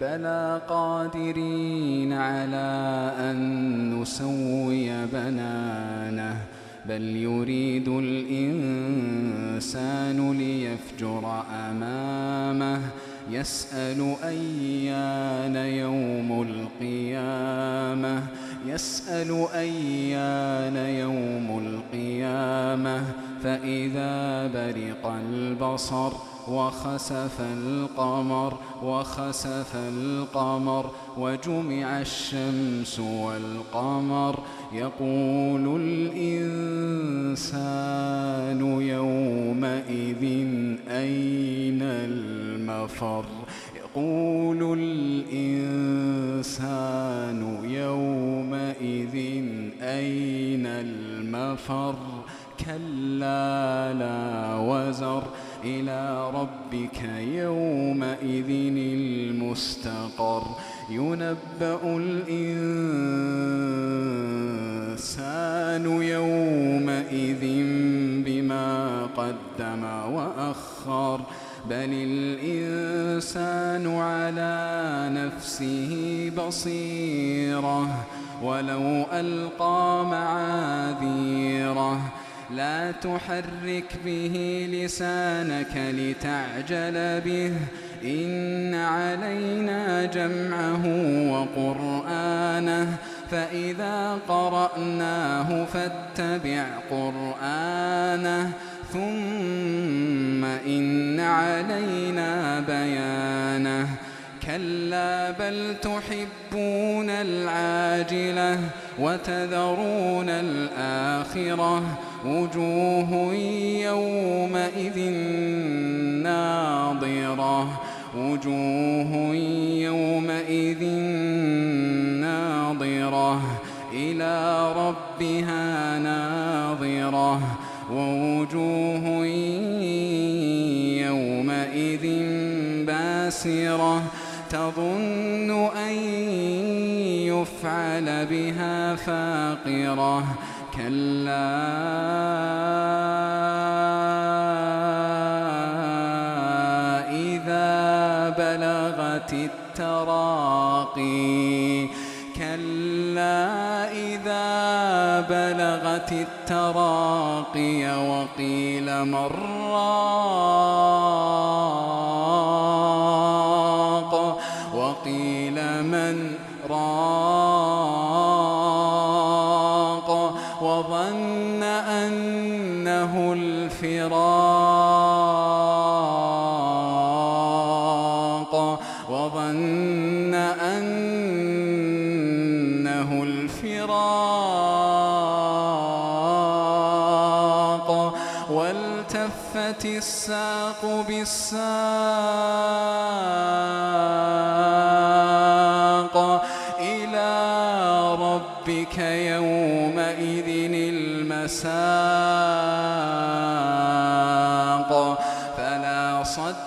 بلى قادرين على أن نسوي بنانه بل يريد الإنسان ليفجر أمامه. يسأل أيان يوم القيامة؟ يسأل أيان يوم القيامة؟ فإذا برق البصر وخسف القمر وخسف القمر وجمع الشمس والقمر. يقول الإنسان يومئذ أين المفر؟ يقول الإنسان يومئذ أين المفر؟ كلا لا وزر. إلى ربك يومئذ المستقر. ينبأ الإنسان يومئذ بما قدم وأخر. بل الإنسان على نفسه بصيرة ولو ألقى معاذيره. لا تحرك به لسانك لتعجل به. إن علينا جمعه وقرآنه. فإذا قرأناه فاتبع قرآنه. ثم إن علينا بيانه. كلا بل تحبون العاجلة وتذرون الآخرة وجوه يومئذ ناضرة وجوه يومئذ ناظرة إلى ربها ناظرة ووجوه يومئذ باسرة تظن أن يفعل بها فاقرة. كلا. إذا بلغت التراقي. كلا. إذا بلغت التراقي وقيل مراق الفراق وظن أنه الفراق والتفت الساق بالساق إلى ربك يومئذ المساق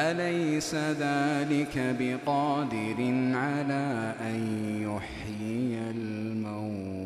أليس ذلك بقادر على أن يحيي الموت؟